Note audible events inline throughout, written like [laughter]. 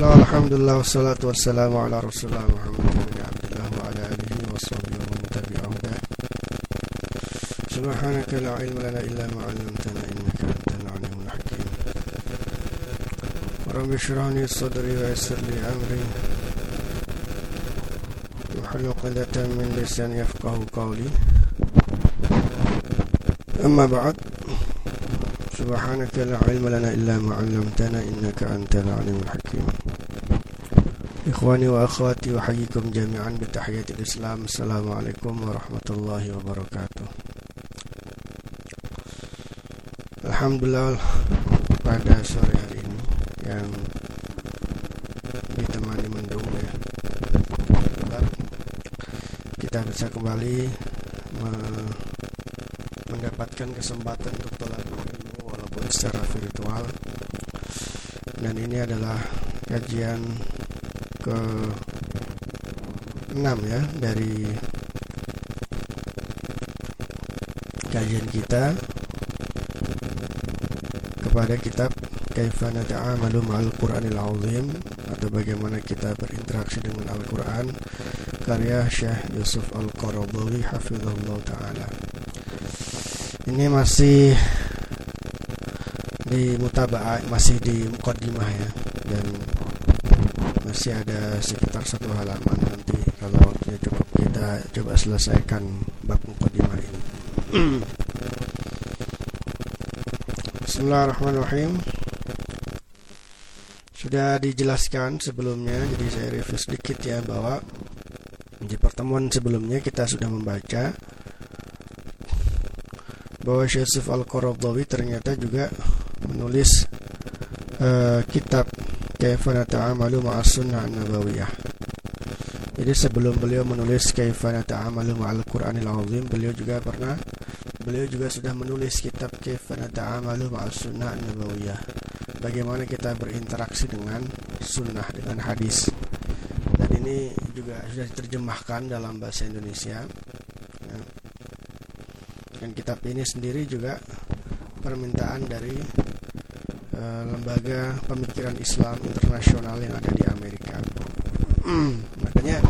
الحمد لله والصلاة والسلام على رسول الله محمد بن عبد الله وعلى آله وصحبه ومن تبعهم بعد سبحانك لا علم لنا إلا ما علمتنا إنك أنت العليم الحكيم. رب اشرح لي صدري ويسر لي أمري. وحل عقدة من لساني يفقه قولي. أما بعد سبحانك لا علم لنا إلا ما علمتنا إنك أنت العليم الحكيم. Ikhwani wa akhwati uhayikum jami'an bitahiyatil Islam Assalamualaikum warahmatullahi wabarakatuh. Alhamdulillah pada sore hari ini yang ditemani mendung ya kita bisa kembali me mendapatkan kesempatan untuk belajar ilmu walaupun secara virtual. Dan ini adalah kajian ke 6 ya dari kajian kita kepada kitab Kaifana Ta'amalu Ma'al Qur'anil Azim atau bagaimana kita berinteraksi dengan Al-Quran karya Syekh Yusuf Al-Qaradawi hafizallahu taala. Ini masih di mutaba'ah, masih di mukaddimah ya dan masih ada sekitar satu halaman nanti kalau waktunya cukup kita coba selesaikan bab mukaddimah ini. [clears throat] Bismillahirrahmanirrahim. Sudah dijelaskan sebelumnya, jadi saya review sedikit ya bahwa di pertemuan sebelumnya kita sudah membaca bahwa Syekh Al-Qaradawi ternyata juga menulis uh, kitab Kaifana Ta'amalu Ma'as Sunnah Nabawiyah. Jadi sebelum beliau menulis Kaifana Ta'amalu Ma'al Qur'anil Azim, beliau juga pernah beliau juga sudah menulis kitab Kaifana Ta'amalu Ma'as Sunnah Nabawiyah bagaimana kita berinteraksi dengan sunnah dengan hadis dan ini juga sudah diterjemahkan dalam bahasa Indonesia ya. dan kitab ini sendiri juga permintaan dari uh, lembaga pemikiran Islam internasional yang ada di Amerika. Makanya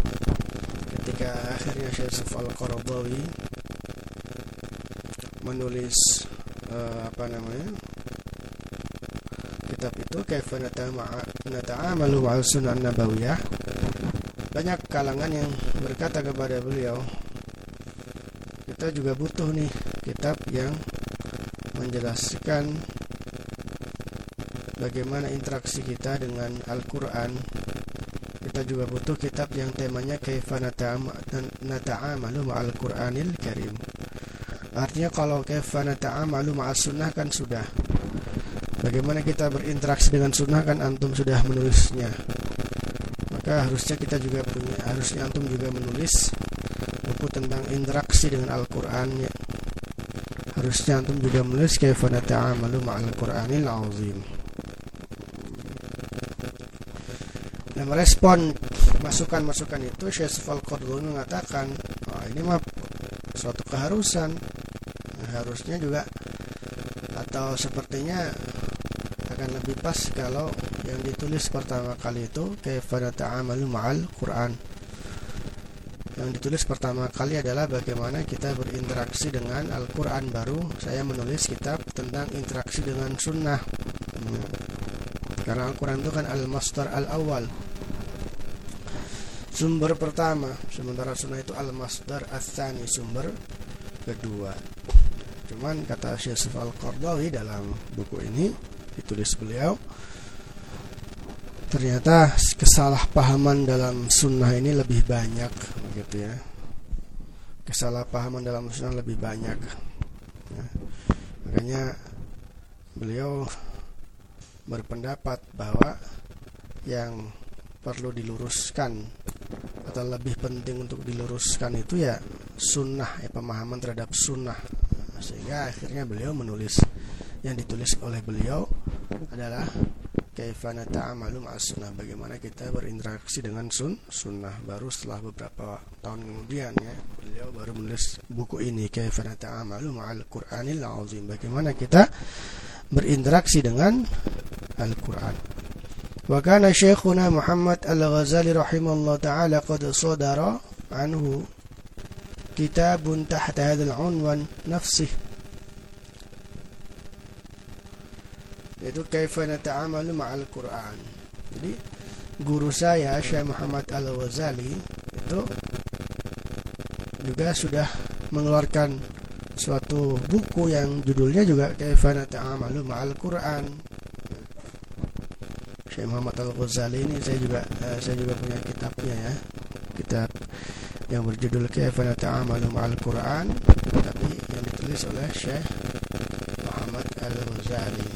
ketika akhirnya Syekh Al-Qaradawi menulis uh, apa namanya kitab itu kaifa nata'amalu ma'al sunnah nabawiyah banyak kalangan yang berkata kepada beliau kita juga butuh nih kitab yang menjelaskan bagaimana interaksi kita dengan Al-Quran kita juga butuh kitab yang temanya nata'amalu ma'al Qur'anil Karim artinya kalau nata'amalu ma'al sunnah kan sudah Bagaimana kita berinteraksi dengan sunnah kan antum sudah menulisnya. Maka harusnya kita juga punya, harusnya antum juga menulis buku tentang interaksi dengan Al-Quran. Ya. Harusnya antum juga menulis kaifana ta'amalu ma'al Qur'anil azim. Dan merespon masukan-masukan itu Syekh Al-Qardun mengatakan, oh, ini mah suatu keharusan. Harusnya juga atau sepertinya akan lebih pas kalau yang ditulis pertama kali itu kaifana ta'amalu ma'al Quran. Yang ditulis pertama kali adalah bagaimana kita berinteraksi dengan Al-Quran baru saya menulis kitab tentang interaksi dengan sunnah hmm. karena Al-Quran itu kan al-masdar al-awwal sumber pertama sementara sunnah itu al-masdar al-thani sumber kedua. Cuman kata Syekh Al-Qardawi dalam buku ini ditulis beliau ternyata kesalahpahaman dalam sunnah ini lebih banyak begitu ya. Kesalahpahaman dalam sunnah lebih banyak. Ya. makanya beliau berpendapat bahwa yang perlu diluruskan atau lebih penting untuk diluruskan itu ya sunnah ya pemahaman terhadap sunnah. Sehingga akhirnya beliau menulis yang ditulis oleh beliau adalah kaifana ta'amalu sunnah bagaimana kita berinteraksi dengan sun sunnah. Baru setelah beberapa tahun kemudian ya beliau baru menulis buku ini kaifana ta'amalu ma'al qur'anil azim. Bagaimana kita berinteraksi dengan Al-Qur'an وكان شيخنا محمد الغزالي رحمه الله تعالى قد صدر عنه كتاب تحت هذا العنوان نفسه yaitu kaifa nata'amalu ma'al Quran. Jadi guru saya Syekh Muhammad Al-Ghazali itu juga sudah mengeluarkan suatu buku yang judulnya juga kaifa nata'amalu ma'al Quran. Syekh Muhammad Al-Ghazali ini saya juga uh, saya juga punya kitabnya ya. Kitab yang berjudul Kaifa Nata'amalu Ma'al Quran tapi yang ditulis oleh Syekh Muhammad Al-Ghazali.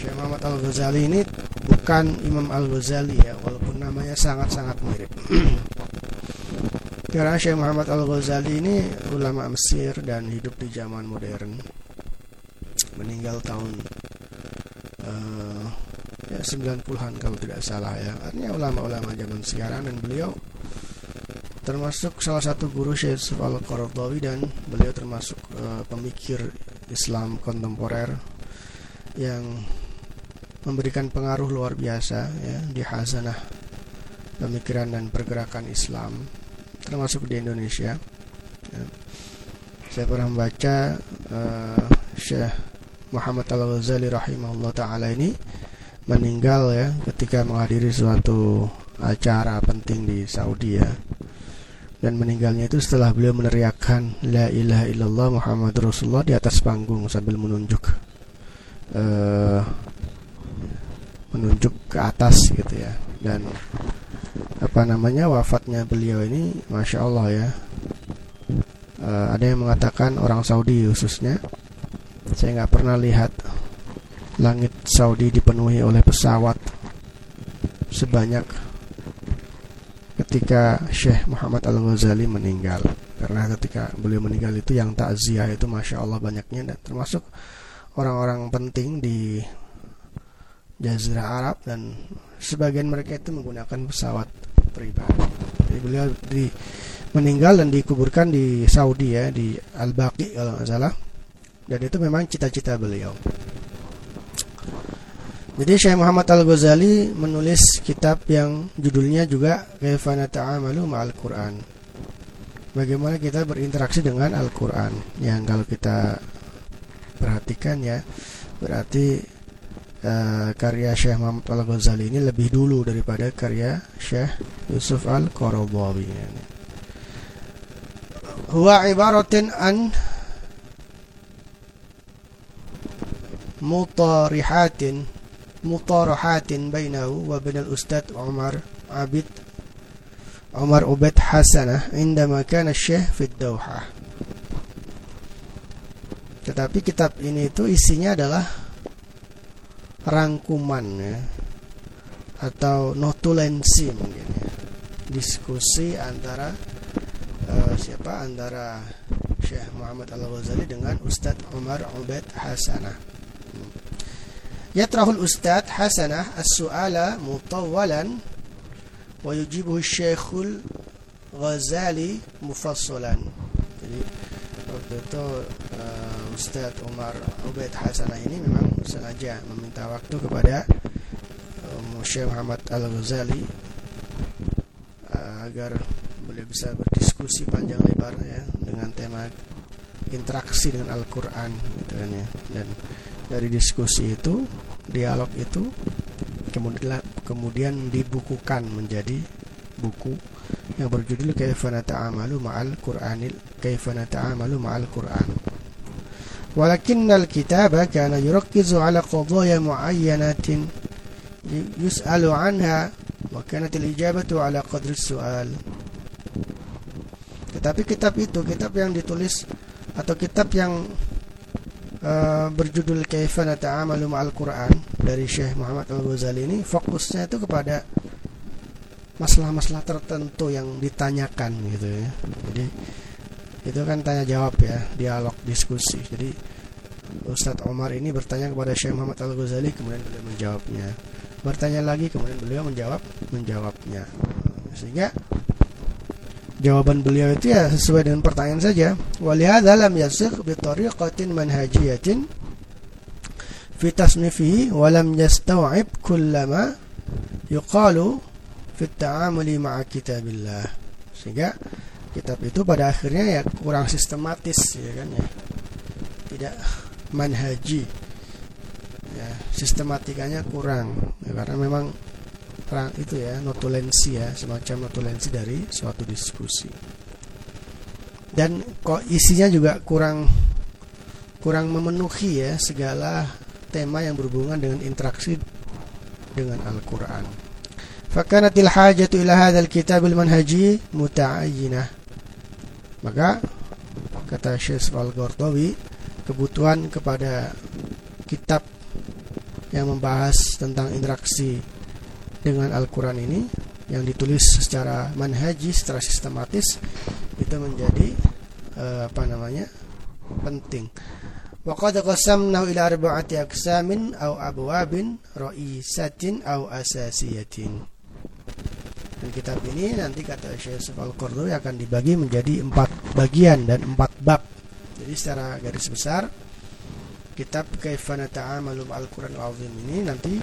Syekh Muhammad Al-Ghazali ini bukan Imam Al-Ghazali ya walaupun namanya sangat-sangat mirip. Karena Syekh Muhammad Al-Ghazali ini ulama Mesir dan hidup di zaman modern. Meninggal tahun uh, ya 90-an kalau tidak salah ya. Artinya ulama-ulama zaman sekarang dan beliau termasuk salah satu guru Syekh Yusuf Al-Qaradawi dan beliau termasuk uh, pemikir Islam kontemporer yang memberikan pengaruh luar biasa ya di hazanah pemikiran dan pergerakan Islam termasuk di Indonesia. Ya. Saya pernah membaca uh, Syekh Muhammad Al-Ghazali rahimahullah taala ini meninggal ya ketika menghadiri suatu acara penting di Saudi ya. Dan meninggalnya itu setelah beliau meneriakkan la ilaha illallah Muhammad Rasulullah di atas panggung sambil menunjuk uh, menunjuk ke atas gitu ya. Dan apa namanya wafatnya beliau ini masya Allah ya. Uh, ada yang mengatakan orang Saudi khususnya saya nggak pernah lihat langit Saudi dipenuhi oleh pesawat sebanyak ketika Syekh Muhammad Al-Ghazali meninggal. Karena ketika beliau meninggal itu yang takziah itu masya Allah banyaknya. Dan termasuk orang-orang penting di Jazirah Arab dan sebagian mereka itu menggunakan pesawat pribadi. Jadi beliau di meninggal dan dikuburkan di Saudi ya di Al Baqi kalau nggak salah dan itu memang cita-cita beliau. Jadi Syekh Muhammad Al-Ghazali menulis kitab yang judulnya juga Kaifana Ta'amalu Ma'al Quran. Bagaimana kita berinteraksi dengan Al-Quran. Yang kalau kita perhatikan ya, berarti uh, karya Syekh Muhammad Al-Ghazali ini lebih dulu daripada karya Syekh Yusuf Al-Qaradawi. Huwa ibaratin an mutarihatin mutarahatin bainahu wa bainal ustad Umar Abid Umar Ubed Hasanah indama kana Syekh fi Dauha. Tetapi kitab ini itu isinya adalah rangkuman ya, atau notulensi mungkin ya. diskusi antara uh, siapa antara Syekh Muhammad Al Ghazali dengan Ustadz Umar Ubed Hasanah. Yatrahul ustadz hasanah as-su'ala mutawwalan wa yujibuhu syekhul ghazali mufassalan. Jadi waktu itu uh, Ustadz Umar Ubaid Hasanah ini memang sengaja meminta waktu kepada uh, Syekh Muhammad Al-Ghazali uh, agar beliau bisa berdiskusi panjang lebar ya dengan tema interaksi dengan Al-Qur'an gitu kan ya. Dan dari diskusi itu dialog itu kemudian kemudian dibukukan menjadi buku yang berjudul Kaifa Nata'amalu Ma'al Qur'anil Kaifa Nata'amalu Ma'al Qur'an ولكن الكتاب كان يركز على قضايا معينة يسأل عنها وكانت الإجابة على قدر السؤال tetapi kitab itu kitab yang ditulis atau kitab yang uh, berjudul Kaifa Nata'amalu Ma'al Quran dari Syekh Muhammad Al-Ghazali ini fokusnya itu kepada masalah-masalah tertentu yang ditanyakan gitu ya. Jadi itu kan tanya jawab ya, dialog, diskusi. Jadi Ustadz Omar ini bertanya kepada Syekh Muhammad Al-Ghazali kemudian beliau menjawabnya. Bertanya lagi kemudian beliau menjawab menjawabnya. Sehingga Jawaban beliau itu ya sesuai dengan pertanyaan saja. Walihada lam yasikh bi tariqatin manhajiyatin fi tasnifihi wa lam yastaw'ib kullama yuqalu fi ta'amuli ma'a kitabillah. Sehingga kitab itu pada akhirnya ya kurang sistematis ya kan ya. Tidak manhaji. Ya sistematikanya kurang. Ya, karena memang kurang itu ya notulensi ya semacam notulensi dari suatu diskusi dan kok isinya juga kurang kurang memenuhi ya segala tema yang berhubungan dengan interaksi dengan Al-Qur'an. Fakanatil hajatu ila hadzal kitabil manhaji muta'ayyinah. Maka kata Syekh Al-Qardawi kebutuhan kepada kitab yang membahas tentang interaksi dengan Al-Quran ini yang ditulis secara manhaji, secara sistematis itu menjadi uh, apa namanya penting. Waqad qasamnahu ila arba'ati aqsamin aw abwabin ra'isatin aw asasiyatin. Dan kitab ini nanti kata Syekh Al-Qurtubi akan dibagi menjadi empat bagian dan empat bab. Jadi secara garis besar kitab Kaifana Ta'amalu Al-Quran Al-Azim ini nanti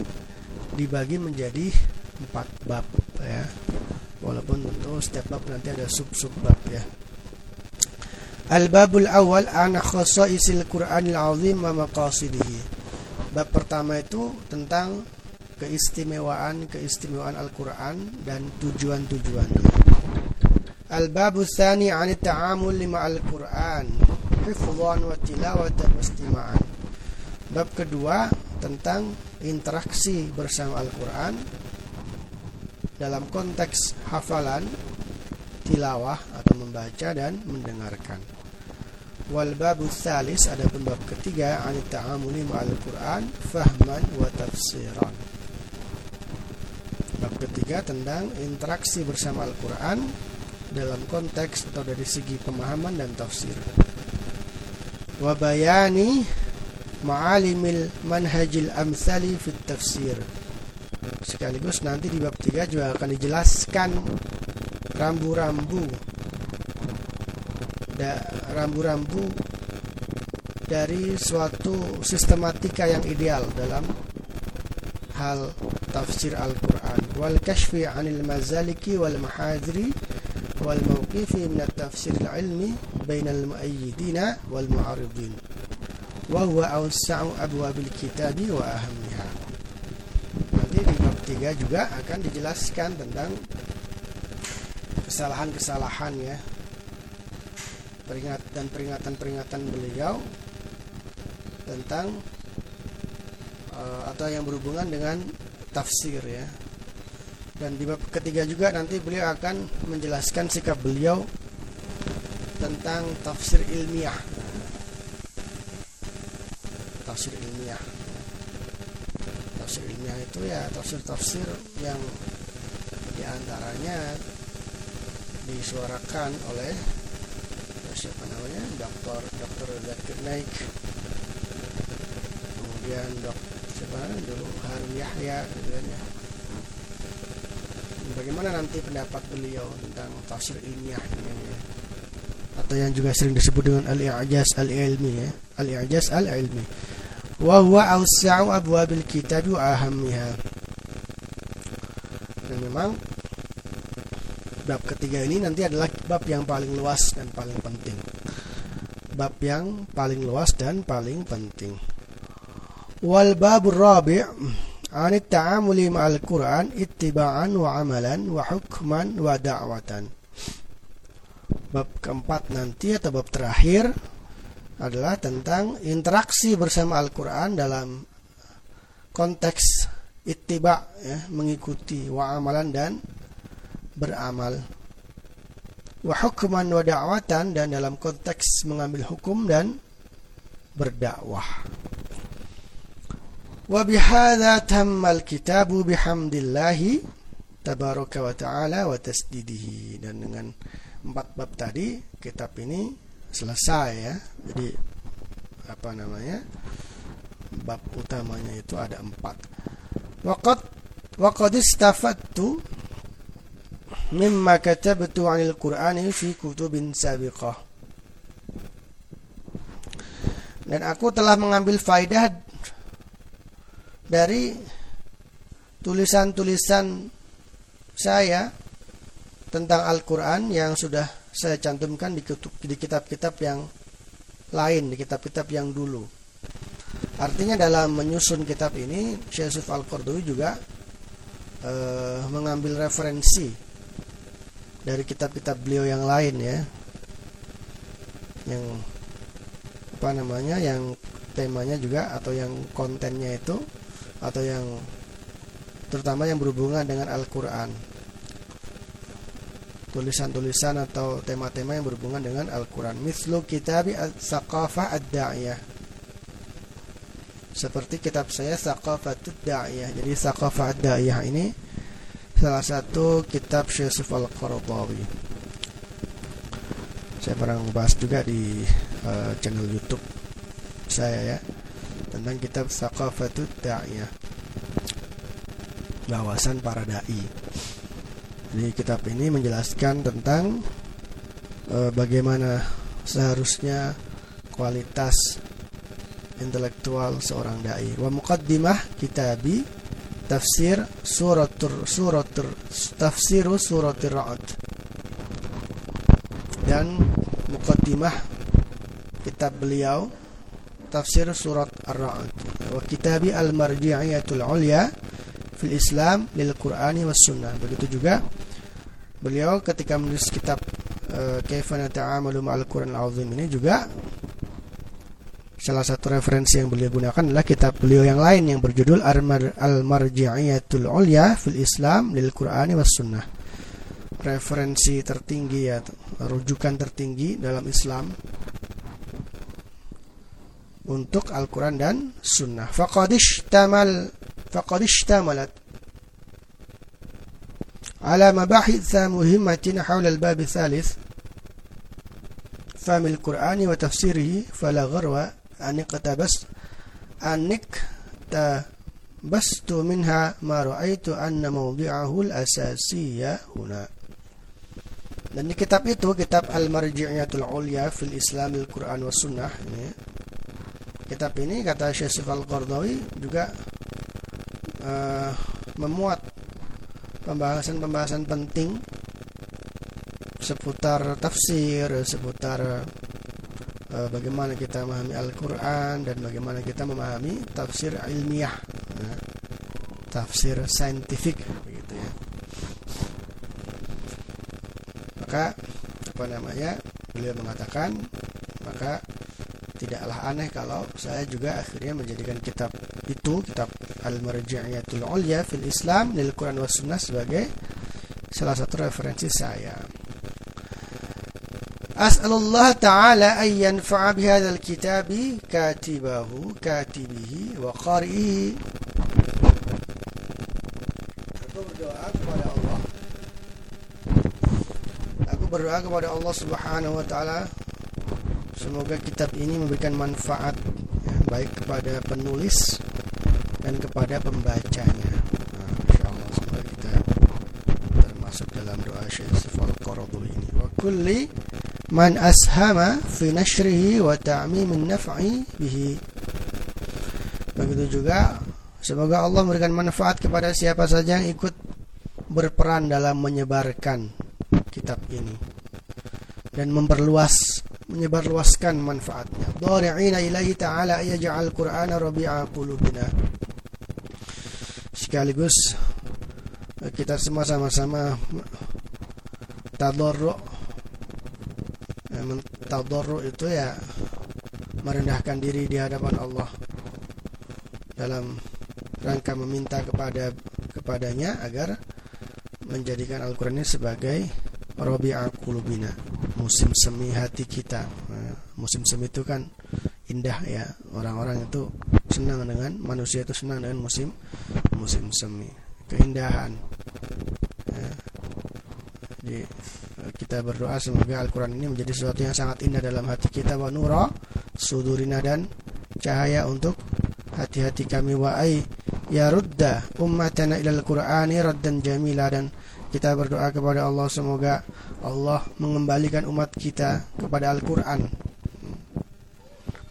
dibagi menjadi empat bab ya. Walaupun tentu setiap bab nanti ada sub-sub bab ya. Al-babul awal an khasaisil Qur'anil azim wa maqasidihi. Bab pertama itu tentang keistimewaan keistimewaan Al-Qur'an dan tujuan-tujuannya. Al-babu tsani 'an at-ta'amul al Qur'an, hifdhan wa tilawatan wa istima'an. Bab kedua tentang interaksi bersama Al-Qur'an dalam konteks hafalan tilawah atau membaca dan mendengarkan. Wal babu tsalis ada bab ketiga an ta'amuli ma'al Qur'an fahman wa tafsiran. Bab ketiga tentang interaksi bersama Al-Qur'an dalam konteks atau dari segi pemahaman dan tafsir. Wa bayani ma'alimil manhajil amsali fit tafsir. Sekaligus nanti di bab 3 juga akan dijelaskan rambu-rambu. Rambu-rambu dari suatu sistematika yang ideal dalam hal tafsir Al-Quran. Wal kashfi anil mazaliki wal mahadri wal mawqifi min at-tafsir al-ilmi bain al-muayyidina wal mu'aridin wa huwa awsa'u abwabil kitabi wa 3 juga akan dijelaskan tentang kesalahan-kesalahan ya. Peringat dan peringatan-peringatan beliau tentang uh, atau yang berhubungan dengan tafsir ya. Dan di bab ketiga juga nanti beliau akan menjelaskan sikap beliau tentang tafsir ilmiah itu ya tafsir-tafsir yang di antaranya disuarakan oleh siapa namanya? Dokter dokter Zakir Naik. Kemudian dok siapa dulu Harun Yahya gitu kan ya. Bagaimana nanti pendapat beliau tentang tafsir ilmiah ini ya. atau yang juga sering disebut dengan al-i'jaz al-ilmi ya? Al-i'jaz al-ilmi awsa'u abwabil kitab wa ahammiha dan memang bab ketiga ini nanti adalah bab yang paling luas dan paling penting. Bab yang paling luas dan paling penting. Wal babur rabi' an at-ta'amuli ma'al Qur'an ittiba'an wa amalan wa hukman wa da'watan. Bab keempat nanti atau bab terakhir adalah tentang interaksi bersama Al-Qur'an dalam konteks ittiba ya, mengikuti wa amalan dan beramal. Wa hukman wa da'watan dan dalam konteks mengambil hukum dan berdakwah. Wa bihadza tamma alkitabu bihamdillahi tabaraka wa ta'ala wa tasdidihi. Dan dengan empat bab tadi kitab ini selesai ya jadi apa namanya bab utamanya itu ada empat waqad waqad istafattu mimma katabtu 'anil Qur'ani fi kutubin sabiqah. Dan aku telah mengambil faidah dari tulisan-tulisan saya tentang Al-Quran yang sudah saya cantumkan di kitab-kitab yang lain, di kitab-kitab yang dulu. Artinya dalam menyusun kitab ini, Syekh Yusuf Al-Qardawi juga uh, mengambil referensi dari kitab-kitab beliau yang lain ya. Yang apa namanya? yang temanya juga atau yang kontennya itu atau yang terutama yang berhubungan dengan Al-Qur'an. Tulisan-tulisan atau tema-tema yang berhubungan dengan Al-Qur'an. Mislu kitab Al-Saqafah Ad-Da'iyah. Seperti kitab saya Saqafatud Da'iyah. Jadi Saqafah Ad-Da'iyah ini salah satu kitab Syekh Al-Qaradawi. Saya pernah membahas juga di uh, channel YouTube saya ya tentang kitab Saqafatud Da'iyah wawasan para dai. Jadi kitab ini menjelaskan tentang e, bagaimana seharusnya kualitas intelektual seorang dai. Wa muqaddimah kitabi tafsir suratur suratur tafsiru suratir ra'd. Dan muqaddimah kitab beliau tafsir surat ar-ra'd wa kitabi al-marji'iyatul ulya fil Islam lil Qur'ani was Sunnah. Begitu juga beliau ketika menulis kitab eh, Kaifana Ta'amalu Ma'al Quran Al-Azim ini juga salah satu referensi yang beliau gunakan adalah kitab beliau yang lain yang berjudul Al-Marji'iyatul Ulya fil Islam lil Qur'ani was Sunnah. Referensi tertinggi ya, rujukan tertinggi dalam Islam untuk Al-Quran dan Sunnah. Faqadish tamal faqadish tamalat على مباحث مهمة حول الباب الثالث فهم القرآن وتفسيره فلا غرو أن اقتبس أن اقتبست منها ما رأيت أن موضعه الأساسي هنا Dan di kitab itu, kitab Al-Marji'iyatul Ulya fil Islam Al-Quran wa Sunnah ini, Kitab ini kata Syekh Al-Qardawi juga uh, memuat pembahasan-pembahasan penting seputar tafsir, seputar uh, bagaimana kita memahami Al-Quran dan bagaimana kita memahami tafsir ilmiah, uh, tafsir saintifik, begitu ya. Maka apa namanya? Beliau mengatakan maka tidaklah aneh kalau saya juga akhirnya menjadikan kitab itu kitab Al-Marji'iyatul Ulya fil Islam lil Quran was Sunnah sebagai salah satu referensi saya. As'alullah ta'ala an yanfa'a bihadzal kitabi katibahu katibihi wa qari'ihi. Aku berdoa kepada Allah. Aku berdoa kepada Allah Subhanahu wa taala Semoga kitab ini memberikan manfaat ya, baik kepada penulis dan kepada pembacanya. Nah, kita termasuk dalam doa Syekh Sifal ini. Wa kulli man ashama fi nashrihi wa ta'mimin naf'i bihi. Begitu juga semoga Allah memberikan manfaat kepada siapa saja yang ikut berperan dalam menyebarkan kitab ini dan memperluas menyebarluaskan manfaatnya. Dhari'ina ilahi ta'ala yaj'al Qur'ana rabi'a qulubina. Sekaligus kita semua sama-sama tadarru tadarru itu ya merendahkan diri di hadapan Allah dalam rangka meminta kepada kepadanya agar menjadikan Al-Qur'an ini sebagai rabi'a qulubina musim semi hati kita. Nah, musim semi itu kan indah ya orang-orang itu senang dengan manusia itu senang dengan musim musim semi keindahan. Ya. jadi kita berdoa semoga Al-Quran ini menjadi sesuatu yang sangat indah dalam hati kita wa nura sudurina dan cahaya untuk hati-hati kami. Wa ay ya rudda ummatana ilal qur'ani raddan jamila dan kita berdoa kepada Allah semoga Allah mengembalikan umat kita kepada Al-Quran.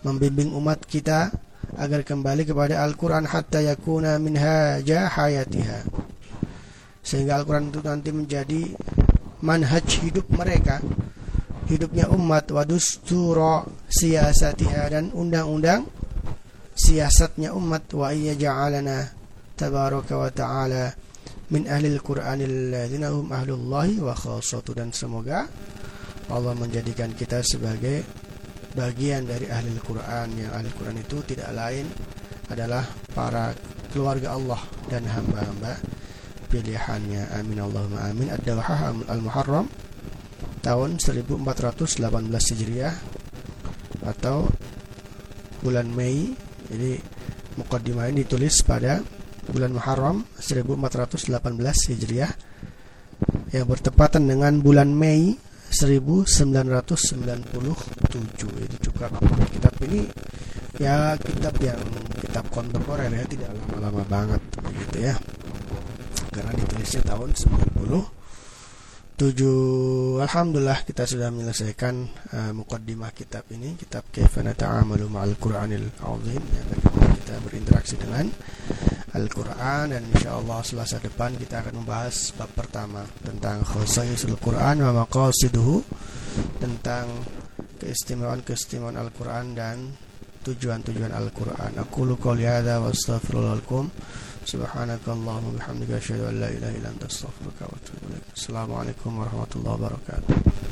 Membimbing umat kita agar kembali kepada Al-Quran hatta yakuna minhaja hayatiha. Sehingga Al-Quran itu nanti menjadi manhaj hidup mereka hidupnya umat. Wadusturo siasatiha dan undang-undang siasatnya umat. Wa iya ja'alana tabaraka wa ta'ala min ahli al-Qur'anil ladzina hum ahlullahi wa khassatu dan semoga Allah menjadikan kita sebagai bagian dari ahli Al-Quran. Yang ahli Al-Quran itu tidak lain adalah para keluarga Allah dan hamba-hamba. Pilihannya amin Allahumma amin ad-dawhah al-muharram tahun 1418 Hijriah atau bulan Mei. Jadi mukaddimah ini ditulis pada bulan Muharram 1418 Hijriah yang bertepatan dengan bulan Mei 1997 itu juga kitab ini. Ya kitab yang kitab kontemporer ya tidak lama-lama banget begitu ya. Karena ditulisnya tahun 97 Alhamdulillah kita sudah menyelesaikan uh, mukaddimah kitab ini kitab Kaifana Ta'amalu Ma'al Qur'anil Azim ya, bagaimana kita berinteraksi dengan Al-Quran dan insya Allah selasa depan kita akan membahas bab pertama tentang khosaisul Quran wa maqasiduhu tentang keistimewaan-keistimewaan Al-Quran dan tujuan-tujuan Al-Quran. Aku lu qouli hadza wa astaghfirullah lakum. Subhanakallahumma bihamdika asyhadu an la ilaha illa anta astaghfiruka wa atubu ilaik. Assalamualaikum warahmatullahi wabarakatuh.